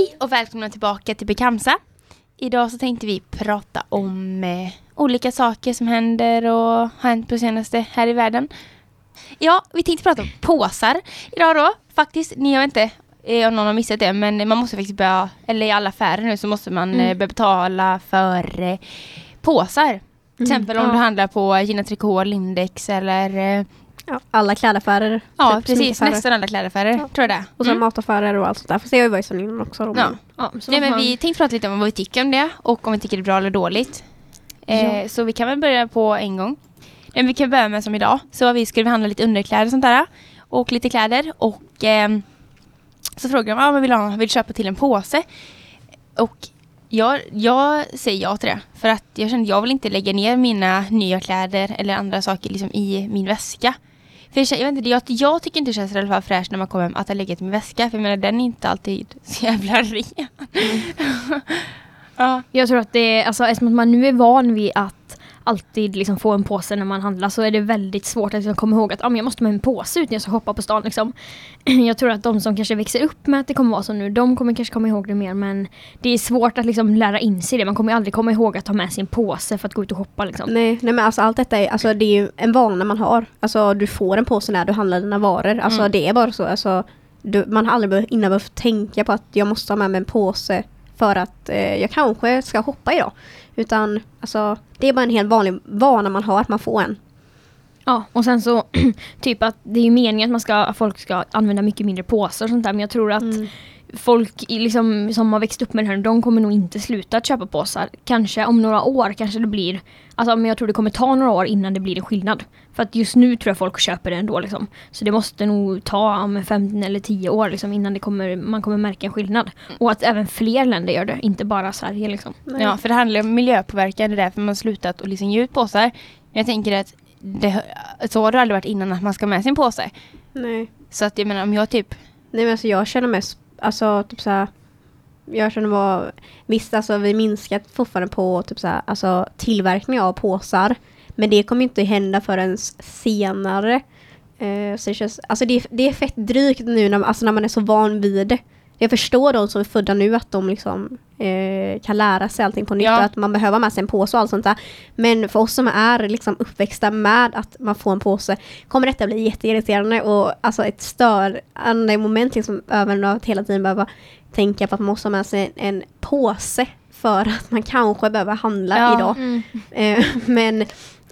Hej och välkomna tillbaka till Bekamsa. Idag så tänkte vi prata om eh, olika saker som händer och har hänt på senaste här i världen. Ja, vi tänkte prata om påsar idag då. Faktiskt, ni har inte eh, om någon har missat det, men man måste faktiskt börja, eller i alla affärer nu så måste man Mm. eh, börja betala för eh, påsar. Till exempel om ja. du handlar på Gina Tricot, Lindex eller eh, Ja, alla klädaffärer. ja typ, precis, nästan alla klädaffärer Ja. tror jag det. Och så Mm. mataffärer och allt sånt där. Fast det har ju varit så innan också. Då, Ja. Ja, så Nej, men man- vi tänkte prata lite om vad vi tycker om det och om vi tycker det är bra eller dåligt. Eh, Så vi kan väl börja på en gång. Men vi kan börja med som idag. Så vi skulle handla lite underkläder och sånt där. Och lite kläder. Och ehm, så frågade de, ah, men vill, ha, vill köpa till en påse? Och jag, jag säger ja till det. För att jag kände jag vill inte lägga ner mina nya kläder eller andra saker liksom i min väska. För jag, jag, vet inte, jag, jag tycker inte det känns i alla fall fräscht när man kommer hem att ha legat i min väska. För jag menar den är inte alltid så jävla ren. ja. Jag tror att det är, alltså eftersom man nu är van vid att alltid liksom få en påse när man handlar så är det väldigt svårt att liksom komma ihåg att ah, jag måste med en påse ut när jag ska shoppa på stan. Liksom. Jag tror att de som kanske växer upp med att det kommer vara så nu, de kommer kanske komma ihåg det mer men det är svårt att liksom lära in sig det. Man kommer aldrig komma ihåg att ta med sin påse för att gå ut och shoppa. Liksom. Nej, nej men alltså allt detta är, alltså, det är en vana man har. Alltså du får en påse när du handlar dina varor. Alltså Mm. det är bara så. Alltså, du, man har aldrig innan behövt tänka på att jag måste ha med mig en påse för att eh, jag kanske ska shoppa idag. Utan alltså det är bara en helt vanlig vana man har att man får en. Ja, och sen så typ att det är ju meningen att man ska, att folk ska använda mycket mindre påsar och sånt där men jag tror att Mm. Folk liksom, som har växt upp med det här, de kommer nog inte sluta att köpa påsar. Kanske om några år kanske det blir, alltså men jag tror det kommer ta några år innan det blir en skillnad. För att just nu tror jag folk köper det ändå liksom. Så det måste nog ta om 15 eller 10 år liksom, innan det kommer, man kommer märka en skillnad. Och att även fler länder gör det, inte bara Sverige liksom. Nej. Ja, för det handlar om miljöpåverkan. Det är därför man har slutat att liksom ge ut påsar. Jag tänker att det, så har det aldrig varit innan att man ska med sin påse. Nej. Så att jag menar om jag typ... Nej men alltså jag känner mest, alltså typ såhär Jag känner bara, visst alltså vi minskar fortfarande på typ såhär, alltså tillverkning av påsar. Men det kommer inte hända förrän senare. Eh, så det, känns, alltså det, det är fett drygt nu när, alltså när man är så van vid det. Jag förstår de som är födda nu att de liksom eh, kan lära sig allting på nytt Ja. och att man behöver ha med sig en påse och allt sånt där Men för oss som är liksom uppväxta med att man får en påse kommer detta bli jätteirriterande och alltså ett störande moment liksom även att hela tiden behöva tänka på att man måste ha med sig en, en påse för att man kanske behöver handla Ja. idag. Eh, men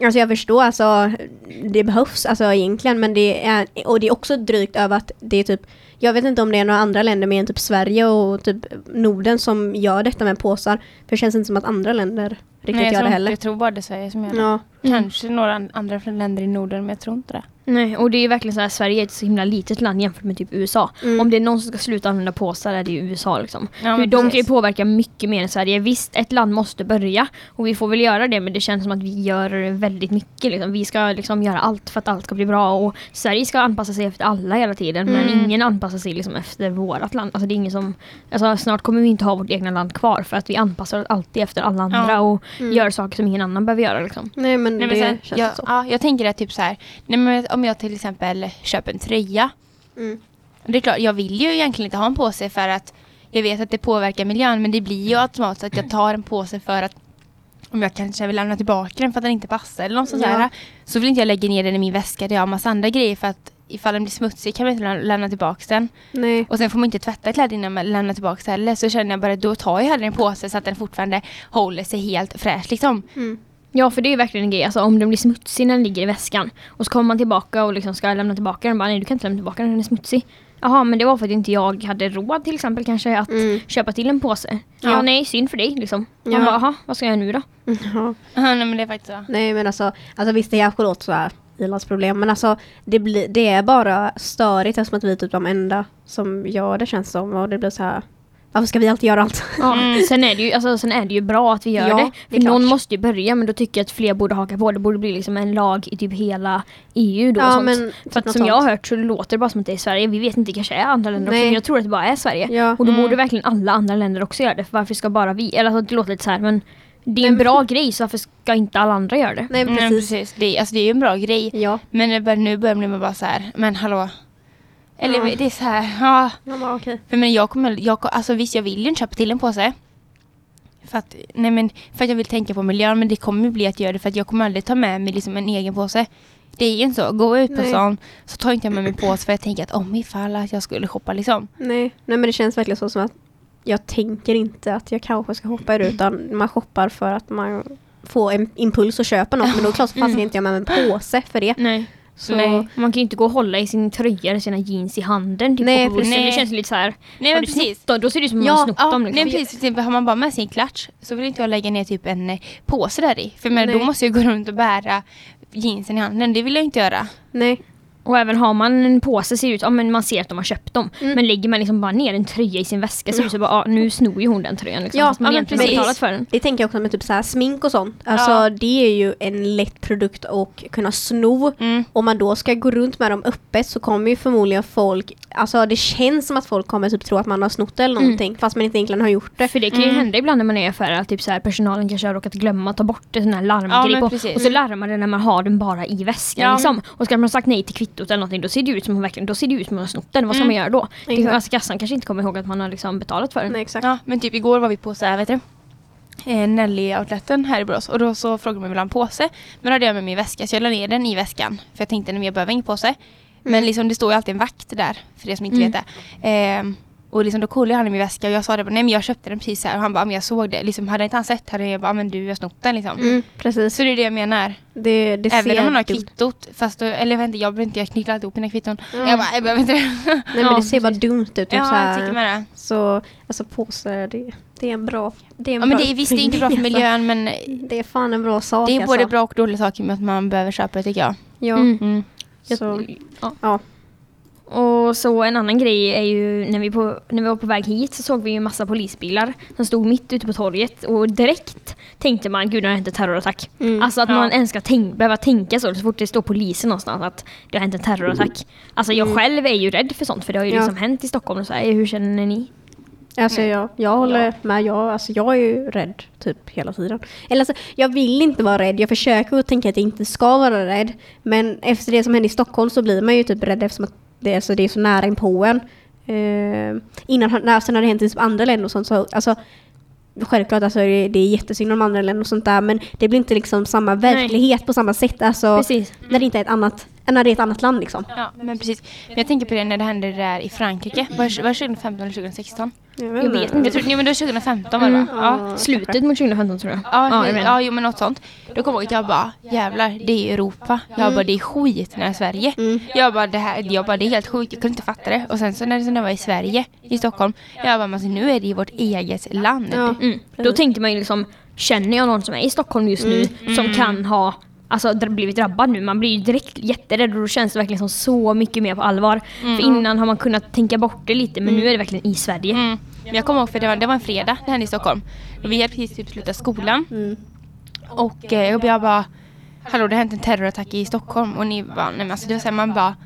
alltså jag förstår alltså det behövs alltså egentligen men det är och det är också drygt över att det är typ jag vet inte om det är några andra länder mer än typ Sverige och typ Norden som gör detta med påsar. För det känns inte som att andra länder riktigt Nej, gör tror, det heller. jag tror bara det är Sverige som gör det. Ja. Kanske några an- andra länder i Norden, men jag tror inte det. Nej, och det är ju verkligen så här, Sverige är ett så himla litet land jämfört med typ USA. Mm. Om det är någon som ska sluta använda påsar är det ju USA liksom. Ja, Hur men de kan ju påverka mycket mer än Sverige. Visst, ett land måste börja och vi får väl göra det men det känns som att vi gör väldigt mycket. Liksom. Vi ska liksom göra allt för att allt ska bli bra och Sverige ska anpassa sig efter alla hela tiden men Mm. ingen anpassar sig liksom efter vårt land. Alltså, det är ingen som, alltså, snart kommer vi inte ha vårt egna land kvar för att vi anpassar oss alltid efter alla andra Ja. och Mm. gör saker som ingen annan behöver göra. Liksom. Nej men Nej, men det sen, känns jag, så. ja, jag tänker att typ så här, nej, men om jag till exempel köper en tröja. Mm. Det är klart, jag vill ju egentligen inte ha en påse för att jag vet att det påverkar miljön. Men det blir ju automatiskt att jag tar en påse för att om jag kanske vill lämna tillbaka den för att den inte passar eller något sånt Ja. där. Så vill inte jag lägga ner den i min väska där jag har massa andra grejer för att ifall den blir smutsig kan man inte lä- lämna tillbaka den. Nej. Och sen får man inte tvätta kläder innan man lämnar tillbaka heller. Så känner jag bara då tar jag hellre en påse så att den fortfarande håller sig helt fräsch liksom. Mm. Ja, för det är ju verkligen en grej. Alltså, om den blir smutsig när den ligger i väskan och så kommer man tillbaka och liksom ska lämna tillbaka den. Bara, nej, du kan inte lämna tillbaka den, den är smutsig. Jaha, men det var för att inte jag hade råd till exempel kanske att Mm. köpa till en påse. Ja, Ja. nej, synd för dig liksom. Man Ja. bara, vad ska jag göra nu då? Ja. Ja, nej, men det är faktiskt så. Nej men alltså, alltså visst det kanske låter sådär ilandsproblem men alltså det, blir, det är bara störigt eftersom att vi är typ de enda som gör det känns som och det blir så här. Varför ska vi alltid göra allt? Ja, Mm. sen, är det ju, alltså, sen är det ju bra att vi gör Ja, det. det någon måste ju börja men då tycker jag att fler borde haka på. Det borde bli liksom en lag i typ hela EU då. och Ja sånt. men för typ att som jag har hört så låter det bara som att det är Sverige. Vi vet inte, det kanske är andra länder också. Nej. Men jag tror att det bara är Sverige. Ja. Och då Mm. borde verkligen alla andra länder också göra det. För varför ska bara vi? Eller alltså, det låter lite så här men det är en bra grej så varför ska inte alla andra göra det? Nej Nej, precis. precis. Det, är- alltså, det är ju en bra grej. Ja. Men det börjar, nu börjar man bara så här, men hallå. Eller Ja. det är så här, ja. Man bara, okej. För men jag kommer, jag, alltså visst jag vill ju inte köpa till en påse. För att, nej men, för att jag vill tänka på miljön men det kommer bli att göra det för att jag kommer aldrig ta med mig liksom en egen påse. Det är ju inte så. Går jag ut på Nej. stan så tar inte jag med mig påse för jag tänker att om ifall att jag skulle shoppa liksom. Nej. Nej men det känns verkligen så som att jag tänker inte att jag kanske ska hoppa ur det utan man shoppar för att man får en impuls att köpa något men då klart så passar inte jag med en påse för det. Nej. Så, Nej. Man kan ju inte gå och hålla i sin tröja eller sina jeans i handen typ, Nej, precis. Det känns lite så här. Nej men precis. snott? Då ser det ut som att Ja, man har snott Ja, dem. nej, Liksom. precis. Typ, har man bara med sin klatsch så vill inte jag lägga ner typ en eh, påse där i. För men, då Nej. måste jag gå runt och bära jeansen i handen. Det vill jag inte göra. nej. Och även har man en påse ser ut, ja men man ser att de har köpt dem. Mm. Men lägger man liksom bara ner en tröja i sin väska så det så bara, ja, nu snor ju hon den tröjan liksom. Ja, fast man ja, egentligen har precis. betalat för den. Det tänker jag också med typ så här smink och sånt. Alltså Ja. det är ju en lätt produkt att kunna sno. Mm. Om man då ska gå runt med dem öppet så kommer ju förmodligen folk, alltså det känns som att folk kommer typ tro att man har snott det eller Mm. någonting fast man inte egentligen har gjort det. För det kan ju Mm. hända ibland när man är i affärer att typ så här, personalen kanske har råkat glömma att ta bort en sån här Ja, men på. precis. Och så larmar det när man har den bara i väskan Ja. liksom. Och ska man ha sagt nej till kvittot eller någonting då ser det ut som att, verkligen, då ser det ut som att har snott den. Vad ska Mm. man göra då? Det, alltså, kassan kanske inte kommer ihåg att man har liksom betalat för den. Nej exakt. Ja, men typ igår var vi på så här, vet du, eh, Nelly-outleten här i Borås och då så frågade man vill ha en påse. Men då hade jag med min väska så jag la ner den i väskan. För jag tänkte men jag behöver ingen påse. Men liksom det står ju alltid en vakt där, för er som inte Mm. vet det. Ehm, och liksom då kollade han i min väska och jag sa det, nej men jag köpte den precis här. Och han bara, men jag såg det. Liksom, hade inte han sett hade jag bara, men du jag har snott den liksom. Mm, precis. Så det är det jag menar. Det, det Även ser om man har kvittot, fast då, eller jag vet inte, jag behöver inte, jag knycklar alltid ihop mina kvitton. Mm. Jag bara, jag behöver inte det. Nej men Ja, det ser bara dumt ut. Typ så ja, jag tycker här. med det. Så alltså påse, det, det är en bra... Det är en Ja men bra det är visst det är inte bra för Alltså, miljön men Det är fan en bra sak det är alltså. både bra och dåliga saker med att man behöver köpa det tycker jag. Ja. Mm. Mm. Så, Ja. ja. Och så en annan grej är ju när vi, på, när vi var på väg hit så såg vi ju massa polisbilar som stod mitt ute på torget och direkt tänkte man gud det har hänt en terrorattack. Mm. Alltså att Ja. man ens ska tänk, behöva tänka så så fort det står polisen någonstans att det har hänt en terrorattack. Alltså jag själv är ju rädd för sånt för det har ju Ja. liksom hänt i Stockholm och så här. Hur känner ni? Alltså jag, jag håller Ja. med. Jag, alltså jag är ju rädd typ hela tiden. Eller alltså, jag vill inte vara rädd. Jag försöker att tänka att jag inte ska vara rädd. Men efter det som hände i Stockholm så blir man ju typ rädd eftersom att det, alltså, det är så nära inpå en. Uh, innan, när, sen har det hänt i typ andra länder och sånt så alltså, Självklart alltså, det, det är jättesynd om andra länder och sånt där men det blir inte liksom samma verklighet på samma sätt. Alltså, Precis. när det inte är ett annat, när det är ett annat land liksom. Ja men precis. Men jag tänker på det när det hände där i Frankrike. Var det, var det 2015 eller 2016? Jag vet inte. Jag tror, nej men det var 2015 var det va? Mm. Ja. Slutet mot 2015 tror jag. Ja, jag ja, menar. ja, jo men något sånt. Då kommer jag ihåg att jag bara, jävlar, det är Europa. Jag bara, det är skit när det är Sverige. Mm. Jag bara, det här, jag bara, det är helt sjukt, jag kunde inte fatta det. Och sen så när det, så när jag var i Sverige, i Stockholm, jag bara, men alltså, nu är det i vårt eget land. Ja. Mm. Då tänkte man ju liksom, känner jag någon som är i Stockholm just nu som kan ha Alltså blivit drabbad nu, man blir ju direkt jätterädd och då känns det verkligen som så mycket mer på allvar. För innan har man kunnat tänka bort det lite men nu är det verkligen i Sverige. Mm. Men jag kommer ihåg för det var, det var en fredag, det hände i Stockholm. Och vi hade precis typ slutat skolan. Mm. Och eh, jag bara, hallå det har hänt en terrorattack i Stockholm. Och ni bara, nej men alltså det var så här, man bara,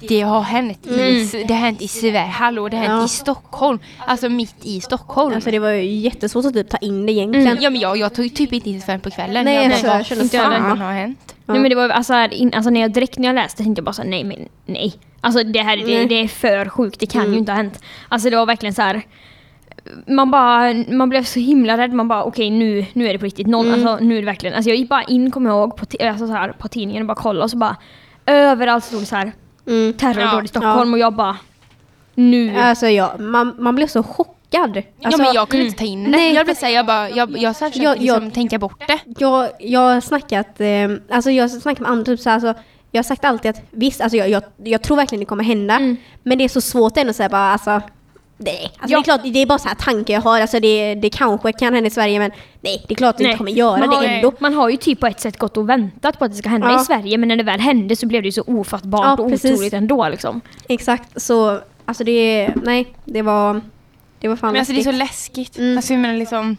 det har hänt i, det har hänt i Sverige, hallå det har hänt Mm. Ja. i Stockholm. Alltså mitt i Stockholm. Alltså det var ju jättesvårt att typ ta in det egentligen. Ja men jag, jag tog ju typ inte in förrän på kvällen. Nej, jag alltså, bara, jag vad samma. fan har hänt? Ja. Nej, men det var alltså, in, alltså när jag direkt när jag läste tänkte jag bara så här, nej men nej. Alltså det här det, Nej. det är för sjukt, det kan Mm. ju inte ha hänt. Alltså det var verkligen så här. Man bara, man blev så himla rädd, man bara okej nu, nu är det på riktigt, noll, Mm. alltså nu är det verkligen. Alltså jag gick bara in, kommer jag ihåg, på, alltså, så här, på tidningen och bara kollade och så bara överallt stod det så här Mm. terrordåd Ja. i Stockholm och jag bara nu. Alltså ja, man, man blev så chockad. Alltså, ja men jag kunde inte ta in det. nej, jag blev såhär, jag bara, jag, jag Jag- jag- liksom tänka bort det. jag, jag har snackat, eh, alltså jag snackat med andra, typ så här, alltså, jag har sagt alltid att visst, alltså jag, jag, jag tror verkligen det kommer hända. Mm. Men det är så svårt ändå att säga bara alltså, nej. Alltså, Ja. Det är klart, det är bara så här tankar jag har. Alltså det, det kanske kan hända i Sverige men nej, det är klart det inte kommer göra man, det har, ändå. man har ju typ på ett sätt gått och väntat på att det ska hända Ja. i Sverige men när det väl hände så blev det ju så ofattbart Ja, och precis. otroligt ändå liksom. Exakt, så alltså det, nej, det var, det var fan Men alltså det är så läskigt. läskigt. Mm. Alltså jag menar liksom.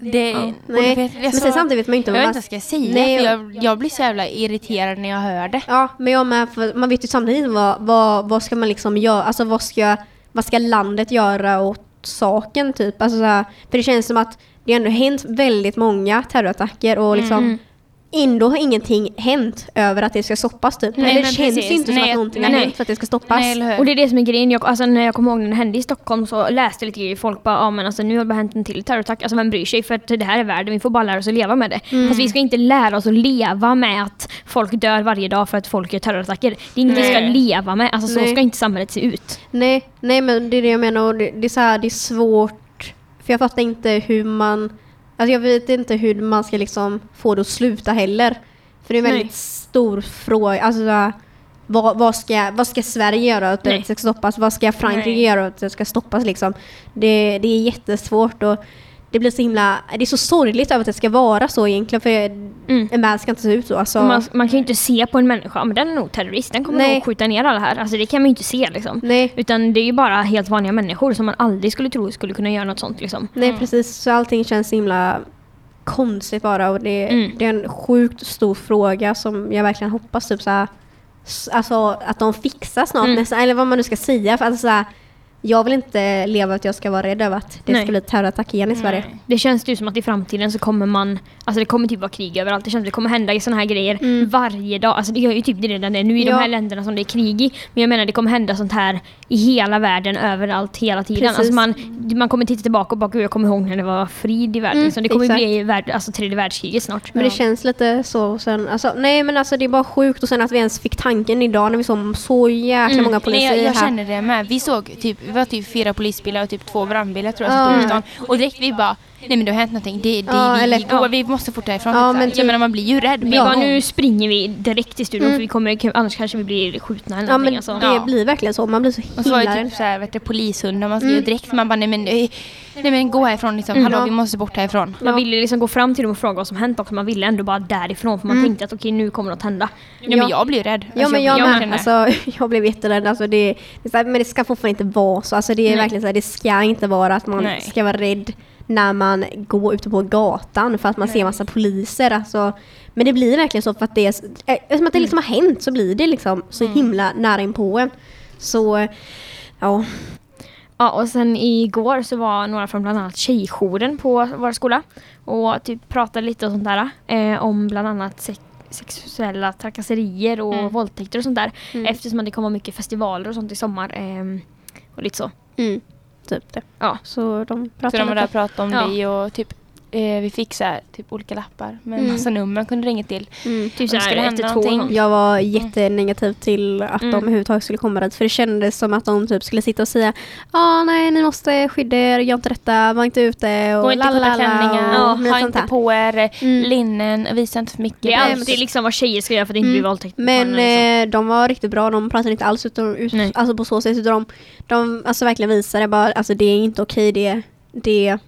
Det, Ja. Nej, vet- men så- sen samtidigt vet man inte Jag vad vet man inte vad jag ska säga Nej, jag, jag blir så jävla irriterad när jag hör det. Ja, men jag med. Man vet ju samtidigt vad, vad, vad ska man liksom göra, alltså vad ska, vad ska landet göra åt saken typ? Alltså så här, för det känns som att det har ändå hänt väldigt många terrorattacker och liksom Mm ändå har ingenting hänt över att det ska stoppas typ. Nej, det känns precis. inte som Nej, att någonting nej. har hänt för att det ska stoppas. Nej? Och det är det som är grejen. Jag, alltså, när jag kommer ihåg när det hände i Stockholm så läste jag lite grejer. Folk bara, ja men alltså nu har det bara hänt en till terrorattack. Alltså vem bryr sig? För att det här är världen, vi får bara lära oss att leva med det. Mm. Fast vi ska inte lära oss att leva med att folk dör varje dag för att folk gör terrorattacker. Det är inget vi ska leva med. Alltså så Nej. ska inte samhället se ut. Nej, nej men det är det jag menar och det, det är så här, det är svårt för jag fattar inte hur man alltså jag vet inte hur man ska liksom få det att sluta heller. För det är en väldigt Nej. stor fråga. Alltså vad, vad, ska, vad ska Sverige göra att det ska stoppas? Vad ska Frankrike Nej. göra att det ska stoppas liksom? Det, det är jättesvårt och det blir så himla, det är så sorgligt över att det ska vara så egentligen för Mm. en värld ska inte se ut så. Alltså, Man, man kan ju inte se på en människa, men den är nog terrorist. Den kommer Nej. nog skjuta ner alla här. Alltså det kan man ju inte se liksom. nej, Utan det är ju bara helt vanliga människor som man aldrig skulle tro skulle kunna göra något sånt liksom. Nej precis, så allting känns så himla konstigt bara och det, Mm. det är en sjukt stor fråga som jag verkligen hoppas typ så här, alltså att de fixar snart Mm. nästan, eller vad man nu ska säga för alltså så här, jag vill inte leva att jag ska vara rädd över att det Nej. ska bli terrorattack igen i Sverige. Nej. Det känns ju som att i framtiden så kommer man, alltså det kommer typ vara krig överallt. Det känns som att det kommer hända i såna här grejer varje dag. Alltså det gör ju typ det redan det nu i Mm. Ja. de här länderna som det är krig i. Men jag menar det kommer hända sånt här i hela världen, överallt, hela tiden. Precis. Alltså man, man kommer titta tillbaka och bara "Gud, jag kommer ihåg när det var frid i världen. Mm, så det kommer exakt. bli värld, alltså tredje världskriget snart. Men det känns lite så sen, alltså, nej men alltså det är bara sjukt och sen att vi ens fick tanken idag när vi såg så jäkla Mm. många Nej, poliser jag, jag här. känner det med. Vi såg typ, vi var typ fyra polisbilar och typ två brandbilar tror jag som stod i stan. Och direkt vi bara, nej men det har hänt någonting. Det, det, Ja, vi, eller- går, ja. vi måste fort härifrån. Ja, men men typ- jag menar man blir ju rädd Vi på en bara, nu springer vi direkt till studion Mm. för vi kommer, annars kanske vi blir skjutna eller Ja någonting. men Alltså. det Ja. blir verkligen så, man blir så Och så var himla det rädd. typ såhär, vet du, polishundar, man ska ju direkt, man bara nej men, nej, nej men gå härifrån liksom, Mm. hallå Ja. vi måste bort härifrån. Man Ja. ville liksom gå fram till dem och fråga vad som hänt också. Man ville ändå bara därifrån för man tänkte att okej nu kommer något hända. Ja, men jag blir rädd. Ja Alltså, men jag, med. verkligen det. Alltså, jag blev jätterädd. Alltså, det, det så här, men det ska fortfarande inte vara så. Alltså, det är verkligen så här, det ska inte vara att man ska vara rädd när man går ute på gatan för att man ser massa poliser. Alltså, men det blir verkligen så för att det, är, eh, eftersom att det liksom har hänt så blir det liksom så himla nära in på en. Så eh, ja, Ja, och sen igår så var några från bland annat tjejjouren på vår skola och typ pratade lite och sånt där eh, om bland annat sex sexuella trakasserier och Mm. våldtäkter och sånt där. Mm. Eftersom det kommer mycket festivaler och sånt i sommar. ehm, och lite så. mm, typ det. Ja. Så de Så pratar de där pratade om Ja. det och typ eh, vi fick så här, typ olika lappar med Mm. massa nummer man kunde ringa till. Mm. Typ det skulle hända 112 någonting. Jag var jättenegativ till att Mm. de överhuvudtaget skulle komma dit. För det kändes som att de typ skulle sitta och säga Ja, nej, ni måste skydda er, gör inte detta, var inte ute och Gå inte korta lalala klänningar, och lite ha inte på er Mm. linnen, visa inte för mycket. Det är alltid så- liksom vad tjejer ska göra för att inte Mm. bli våldtäkt. Men liksom. eh, de var riktigt bra, de pratade inte alls utan, ut, alltså på så sätt. Utan de, de alltså verkligen visade bara, alltså det är inte okej det, det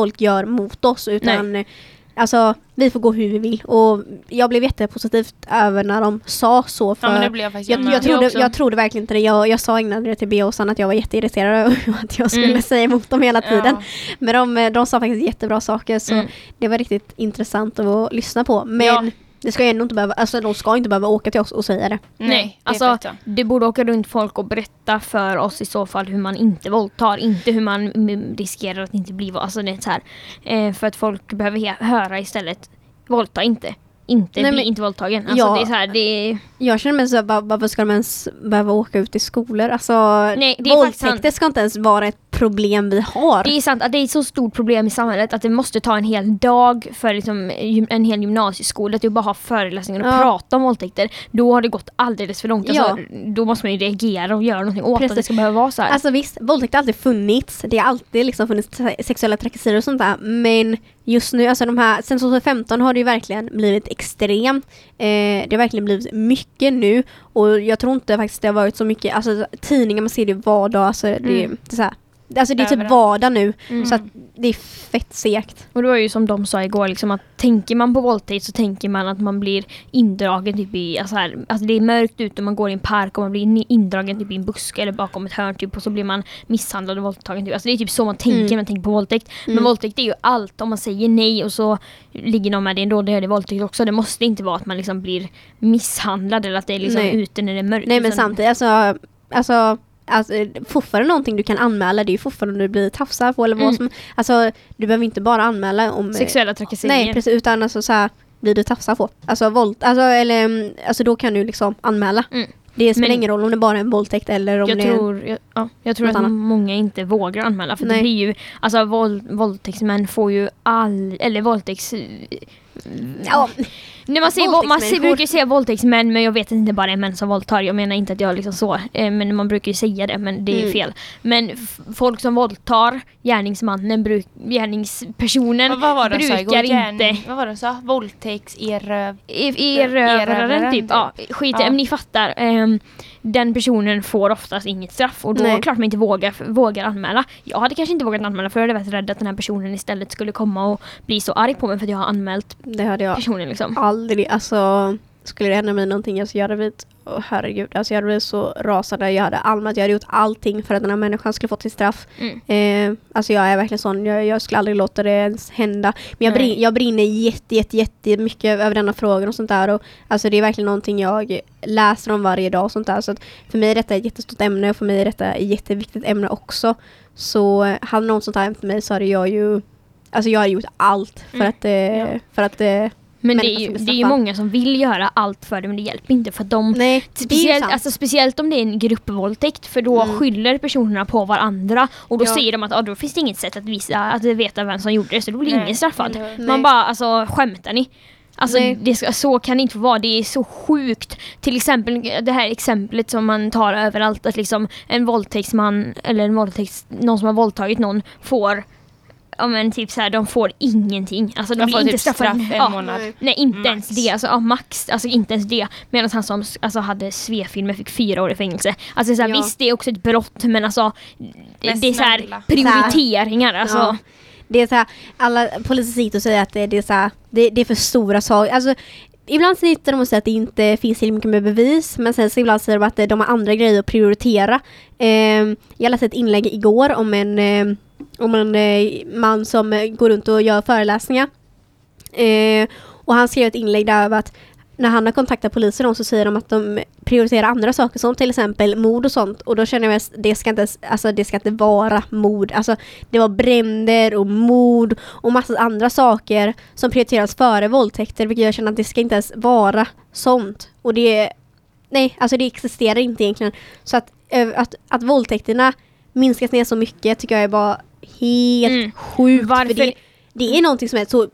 folk gör mot oss. Utan eh, alltså vi får gå hur vi vill. Och jag blev jättepositivt över när de sa så. För Ja jag jag, jag, trodde, jag trodde verkligen inte det. Jag, jag sa innan det till Sanna att jag var jätteirriterad över att jag skulle Mm. säga emot dem hela tiden. Ja. Men de, de sa faktiskt jättebra saker så Mm. det var riktigt intressant att lyssna på. Men Ja. Det ska ju ändå inte behöva, alltså de ska inte behöva åka till oss och säga det. Nej, det alltså det borde åka runt folk och berätta för oss i så fall hur man inte våldtar, inte hur man riskerar att inte bli alltså det är så här, eh, För att folk behöver höra istället, våldta inte. Inte, Nej, bli men- inte våldtagen. Alltså Ja. det är så här, det är, Jag känner mig så här, var- varför ska de ens behöva åka ut i skolor? Alltså Nej, det är våldtäkter ska inte ens vara ett problem vi har. det är sant att det är ett så stort problem i samhället att det måste ta en hel dag för liksom, en hel gymnasieskola att bara ha föreläsningar och Ja. prata om våldtäkter. Då har det gått alldeles för långt. Alltså, Ja. Då måste man ju reagera och göra någonting åt att det ska behöva vara så här. Alltså visst, våldtäkt har alltid funnits. Det har alltid liksom funnits sexuella trakasserier och sånt där. Men just nu, alltså de här, sen 2015 har det ju verkligen blivit extremt. Eh, det har verkligen blivit mycket nu. Och jag tror inte faktiskt det har varit så mycket, alltså tidningar man ser det vardag, alltså det, Mm. det är så här. Alltså det är typ Överallt. vardag nu. Mm. Så att det är fett segt. Och det var ju som de sa igår, liksom, att tänker man på våldtäkt så tänker man att man blir indragen typ i, alltså, här, alltså det är mörkt ute och man går i en park och man blir indragen typ i en buske eller bakom ett hörn typ och så blir man misshandlad och våldtagen. Typ. Alltså det är typ så man tänker Mm. när man tänker på våldtäkt. Men Mm. våldtäkt är ju allt, om man säger nej och så ligger någon med det ändå, det är det våldtäkt också. Det måste inte vara att man liksom blir misshandlad eller att det är liksom Nej. ute när det är mörkt. Nej men utan- samtidigt, alltså, alltså, alltså fortfarande någonting du kan anmäla, det är ju fortfarande om du blir tafsad på eller vad Mm. som, alltså du behöver inte bara anmäla om Sexuella trakasserier. Nej precis, utan alltså så här, blir du tafsad på. Alltså, våld, alltså, eller, mm, alltså då kan du liksom anmäla. Mm. Det spelar Men- ingen roll om det bara är en våldtäkt eller om Jag det är... tror, jag, ja, jag tror att annat. många inte vågar anmäla för det Nej. blir ju, alltså våld, våldtäktsmän får ju all, eller våldtäkts... Ja, När man, säger, man säger, brukar ju säga våldtäktsmän men jag vet inte bara är män som våldtar. Jag menar inte att jag liksom så. Eh, men man brukar ju säga det men det är Mm. fel. Men folk som våldtar, gärningsmannen, bruk, gärningspersonen Vad, vad de sa igår? brukar Gärning- inte... Vad var det de sa? Våldtäktseröv... E- Erövraren typ. typ. Ja, skit Ja. men ni fattar. Ehm, den personen får oftast inget straff och då är Nej. det klart man inte vågar, vågar anmäla. Jag hade kanske inte vågat anmäla för jag hade varit rädd att den här personen istället skulle komma och bli så arg på mig för att jag har anmält det hade jag personen liksom. Aldrig, alltså skulle det hända mig någonting, alltså jag hade blivit, åh herregud, alltså jag hade blivit så rasande. Jag hade allmänt, jag hade gjort allting för att den här människan skulle fått sitt straff. Mm. Eh, alltså jag är verkligen sån, jag, jag skulle aldrig låta det ens hända. Men jag, brin, jag brinner jätte, jätte, jätte mycket över denna frågan och sånt där. Och, alltså det är verkligen någonting jag läser om varje dag och sånt där. Så för mig är detta ett jättestort ämne och för mig är detta ett jätteviktigt ämne också. Så hade någon sånt här hänt mig så hade jag ju, alltså jag hade gjort allt för Mm. att, eh, Ja. för att eh, Men det är, ju, det är ju många som vill göra allt för det men det hjälper inte för att de Nej, Speciellt, alltså, speciellt om det är en gruppvåldtäkt för då Mm. skyller personerna på varandra och då Ja. säger de att ah, då finns det inget sätt att, visa, att veta vem som gjorde det så då blir Nej, ingen straffad. Nej. Man bara alltså skämtar ni? Alltså det ska, så kan det inte vara, det är så sjukt. Till exempel det här exemplet som man tar överallt att liksom en våldtäktsman eller en våldtäkts, någon som har våldtagit någon får Ja men typ såhär, de får ingenting. Alltså de De får inte typ straffade. straff en Ja. månad. Nej. Inte Max. ens det, alltså ja, max, alltså inte ens det. Medan han som alltså, hade svefilmer fick fyra år i fängelse. Alltså så här, Ja. visst det är också ett brott men alltså Men det är så här snälla. prioriteringar alltså. Ja. Det är så här, alla poliser sitter och säger att det, det, är så här, det, det är för stora saker. Alltså, ibland sitter de och säger att det inte finns tillräckligt mycket med bevis men sen så ibland säger de att de har andra grejer att prioritera. Eh, jag läste ett inlägg igår om en, eh, om en eh, man som eh, går runt och gör föreläsningar. Eh, och han skrev ett inlägg där över att när han har kontaktat polisen så säger de att de prioriterar andra saker som till exempel mord och sånt och då känner jag att det ska inte, alltså, det ska inte vara mord. Alltså, det var bränder och mord och massa andra saker som prioriteras före våldtäkter vilket jag känner att det ska inte ens vara sånt. Och det, nej, alltså det existerar inte egentligen. Så att, att, att våldtäkterna minskas ner så mycket tycker jag är bara helt Mm. sjukt. Varför- För det, det är någonting som är så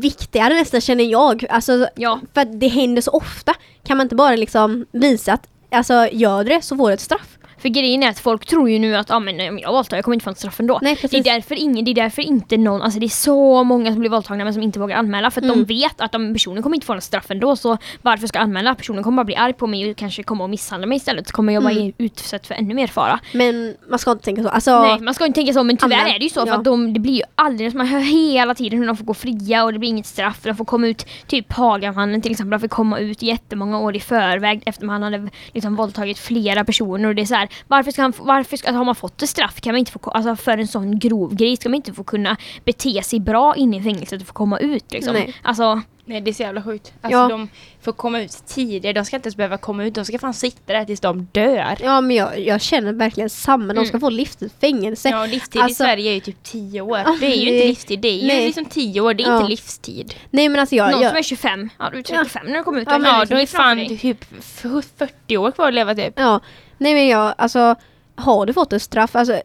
viktigare nästan känner jag. Alltså, Ja. för att det händer så ofta. Kan man inte bara liksom visa att alltså, gör det så får du ett straff. För grejen är att folk tror ju nu att ah, men, om jag våldtar jag kommer inte få en straff ändå. Nej, Det är, därför ingen, det är därför inte någon, alltså det är så många som blir våldtagna men som inte vågar anmäla för att Mm. de vet att de, personen kommer inte få någon straff ändå så varför ska jag anmäla? Personen kommer bara bli arg på mig och kanske komma och misshandla mig istället så kommer jag Mm. utsatt för ännu mer fara. Men man ska inte tänka så. Alltså, Nej man ska inte tänka så men tyvärr Anmäl. är det ju så för Ja. att de, det blir ju alldeles, man hör hela tiden hur de får gå fria och det blir inget straff. De får komma ut, typ Hagamannen till exempel, de får komma ut jättemånga år i förväg efter man hade liksom våldtagit flera personer och det är så här, varför ska han, varför ska, har man fått ett straff kan man inte få, alltså för en sån grov grej ska man inte få kunna bete sig bra inne i fängelset och få komma ut liksom. Nej. Alltså, Nej det är så jävla sjukt. Alltså Ja. de får komma ut tidigare, de ska inte ens behöva komma ut, de ska fan sitta där tills de dör. Ja men jag, jag känner verkligen samma. De ska Mm. få livstids fängelse. Ja, livstid i Alltså- Sverige är ju typ 10 år. Ja, Det är ju det- inte livstid, det är ju nej. liksom 10 år, det är Ja. inte livstid. Nej men alltså jag... någon jag som är 25, ja du är 35 när du kommer ut. Ja, men, ja liksom då är liv framför fan typ f- 40 år kvar att leva typ. Ja, nej men jag, alltså har du fått ett straff, alltså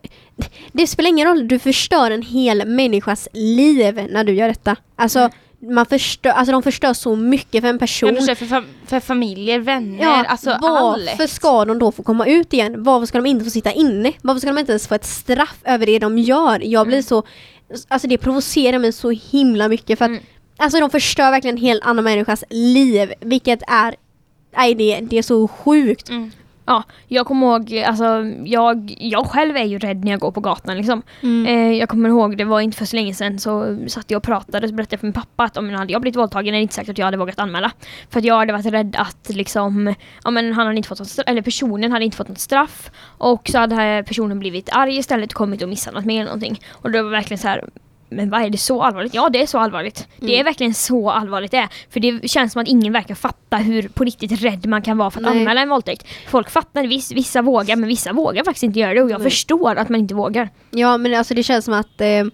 det spelar ingen roll, du förstör en hel människas liv när du gör detta. Alltså man förstör, alltså de förstör så mycket för en person. Jag för, fam- för familjer, vänner, Ja, alltså varför allt. ska de då få komma ut igen? Varför ska de inte få sitta inne? Varför ska de inte ens få ett straff över det de gör? Jag blir så, alltså det provocerar mig så himla mycket för att Mm. alltså de förstör verkligen en helt annan människas liv, vilket är, nej det, det är så sjukt. Mm. Ja, jag kommer ihåg, alltså jag, jag själv är ju rädd när jag går på gatan liksom. Eh, jag kommer ihåg, det var inte för så länge sedan så satt jag och pratade och så berättade jag för min pappa att om jag hade jag blivit våldtagen är det inte säkert att jag hade vågat anmäla. För att jag hade varit rädd att liksom, ja men han hade inte fått något straff, eller personen hade inte fått något straff och så hade personen blivit arg istället och kommit och misshandlat mig eller någonting. Och det var verkligen så här. Men vad är det så allvarligt? Ja det är så allvarligt. Det är Mm. verkligen så allvarligt det är. För det känns som att ingen verkar fatta hur på riktigt rädd man kan vara för att Nej. anmäla en våldtäkt. Folk fattar, viss, vissa vågar men vissa vågar faktiskt inte göra det och jag Nej. förstår att man inte vågar. Ja men alltså det känns som att, eh,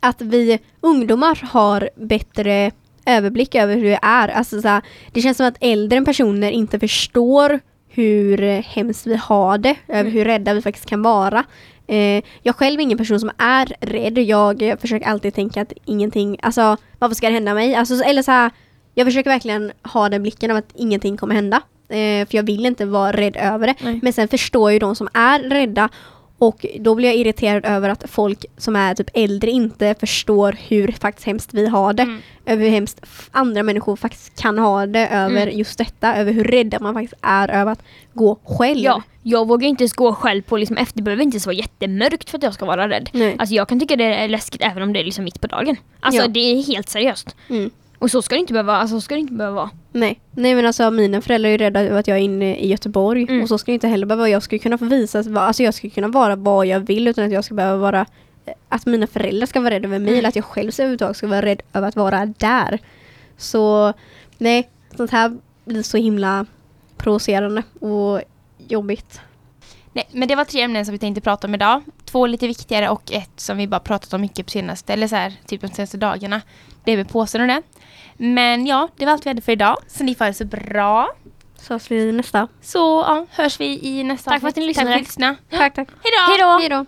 att vi ungdomar har bättre överblick över hur det är. Alltså, så här, det känns som att äldre personer inte förstår hur hemskt vi har det, över Mm. hur rädda vi faktiskt kan vara. Eh, jag själv är ingen person som är rädd. Jag, försöker alltid tänka att ingenting, alltså varför ska det hända mig? Alltså, så- eller så här, jag försöker verkligen ha den blicken av att ingenting kommer hända. Eh, för jag vill inte vara rädd över det. Nej. Men sen förstår ju de som är rädda och då blir jag irriterad över att folk som är typ äldre inte förstår hur faktiskt hemskt vi har det. Mm. Över hur hemskt andra människor faktiskt kan ha det. Över Mm. just detta. Över hur rädda man faktiskt är över att gå själv. Ja, jag vågar inte ens gå själv på liksom efter, det behöver inte ens vara jättemörkt för att jag ska vara rädd. Nej. Alltså jag kan tycka det är läskigt även om det är liksom mitt på dagen. Alltså Ja. det är helt seriöst. Mm. Och så ska det inte behöva, alltså, så ska det inte behöva vara. Nej. Nej men alltså mina föräldrar är ju rädda över att jag är inne i Göteborg. Mm. Och så ska det inte heller behöva. Jag ska kunna få visa, alltså jag ska kunna vara vad jag vill utan att jag ska behöva vara att mina föräldrar ska vara rädda över mig Mm. eller att jag själv överhuvudtaget ska vara rädd över att vara där. Så nej, sånt här blir så himla provocerande och jobbigt. Nej, men det var tre ämnen som vi tänkte prata om idag. Två lite viktigare och ett som vi bara pratat om mycket på senaste, eller så här, typ de senaste dagarna. Det är med påsen och det. Men ja, det var allt vi hade för idag. Så ni får ha det så bra. Så hörs vi nästa. Så ja, hörs vi i nästa Tack för att ni avsnitt. Tack för lyssnade. att ni lyssnade. Tack tack. Hej då! Hej då.